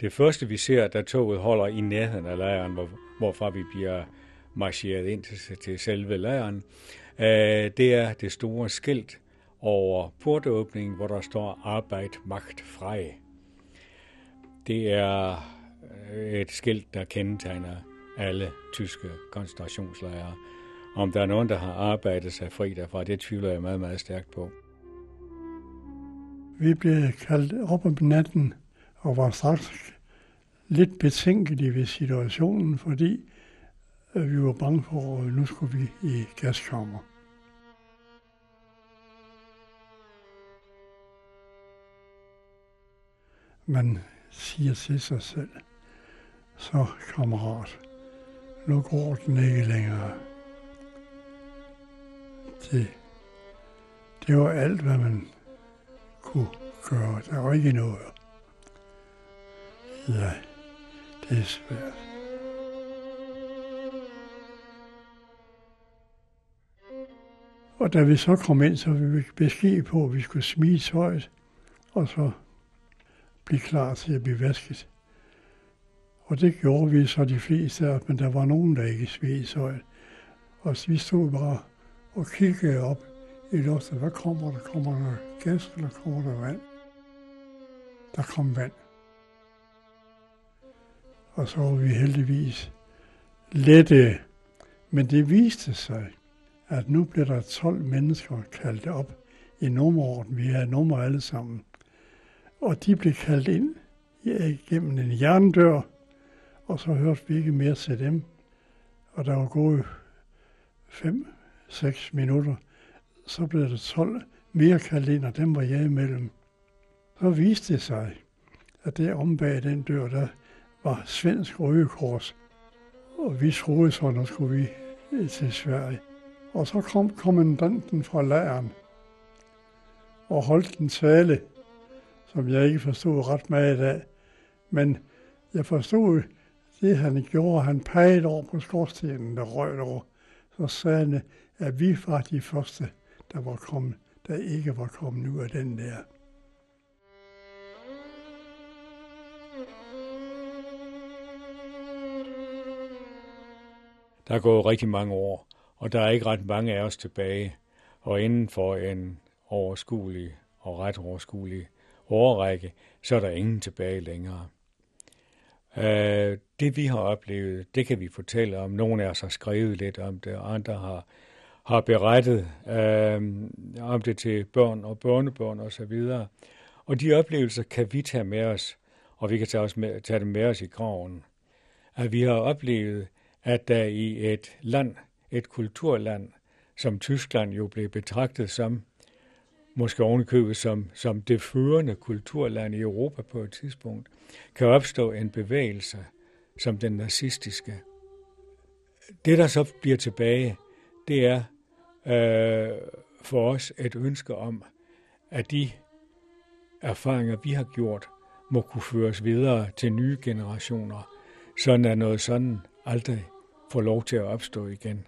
Det første, vi ser, da toget holder i nærheden af lejren, hvor, hvorfra vi bliver marcheret ind til, til selve lejren, øh, det er det store skilt over portåbningen, hvor der står Arbejde, Magt, Frei. Det er øh, et skilt, der kendetegner alle tyske koncentrationslejre. Om der er nogen, der har arbejdet sig fri derfra, det tvivler jeg meget, meget stærkt på. Vi blev kaldt op om natten og var straks lidt betænkelig ved situationen, fordi øh, vi var bange for, at nu skulle vi i gaskammer. Man siger til sig selv, så kammerat, nu går den ikke længere. Det, det var alt, hvad man kunne gøre. Der var ikke noget. Ja, det er svært. Og da vi så kom ind, så vi besked på, at vi skulle smide tøjet, og så blive klar til at blive vasket. Og det gjorde vi så de fleste af men der var nogen, der ikke smed tøjet. Og så vi stod bare og kiggede op i luften. Hvad kommer der? Kommer der gas, eller kommer der vand? Der kom vand. Og så var vi heldigvis lette. Men det viste sig, at nu blev der 12 mennesker kaldt op i nummerorden. Vi havde nummer alle sammen. Og de blev kaldt ind gennem en jerndør, og så hørte vi ikke mere til dem. Og der var gået 5-6 minutter, så blev der 12 mere kaldt ind, og dem var jeg imellem. Så viste det sig, at der om bag den dør, der var svensk røgekors. Og vi troede så, at nu skulle vi øh, til Sverige. Og så kom kommandanten fra lejren og holdt en tale, som jeg ikke forstod ret meget af. Men jeg forstod det, han gjorde. Han pegede over på skorstenen, der røg over. Så sagde han, at vi var de første, der var kommet, der ikke var kommet ud af den der. Der er gået rigtig mange år, og der er ikke ret mange af os tilbage. Og inden for en overskuelig og ret overskuelig årrække, så er der ingen tilbage længere. Uh, det vi har oplevet, det kan vi fortælle om. Nogle af os har skrevet lidt om det, og andre har, har berettet øh, om det til børn og børnebørn osv. Og, så videre. og de oplevelser kan vi tage med os, og vi kan tage, os med, tage dem med os i graven. At vi har oplevet, at der i et land, et kulturland, som Tyskland jo blev betragtet som, måske ovenikøbet som, som det førende kulturland i Europa på et tidspunkt, kan opstå en bevægelse som den nazistiske. Det, der så bliver tilbage, det er øh, for os et ønske om, at de erfaringer, vi har gjort, må kunne føres videre til nye generationer, sådan at noget sådan aldrig får lov til at opstå igen.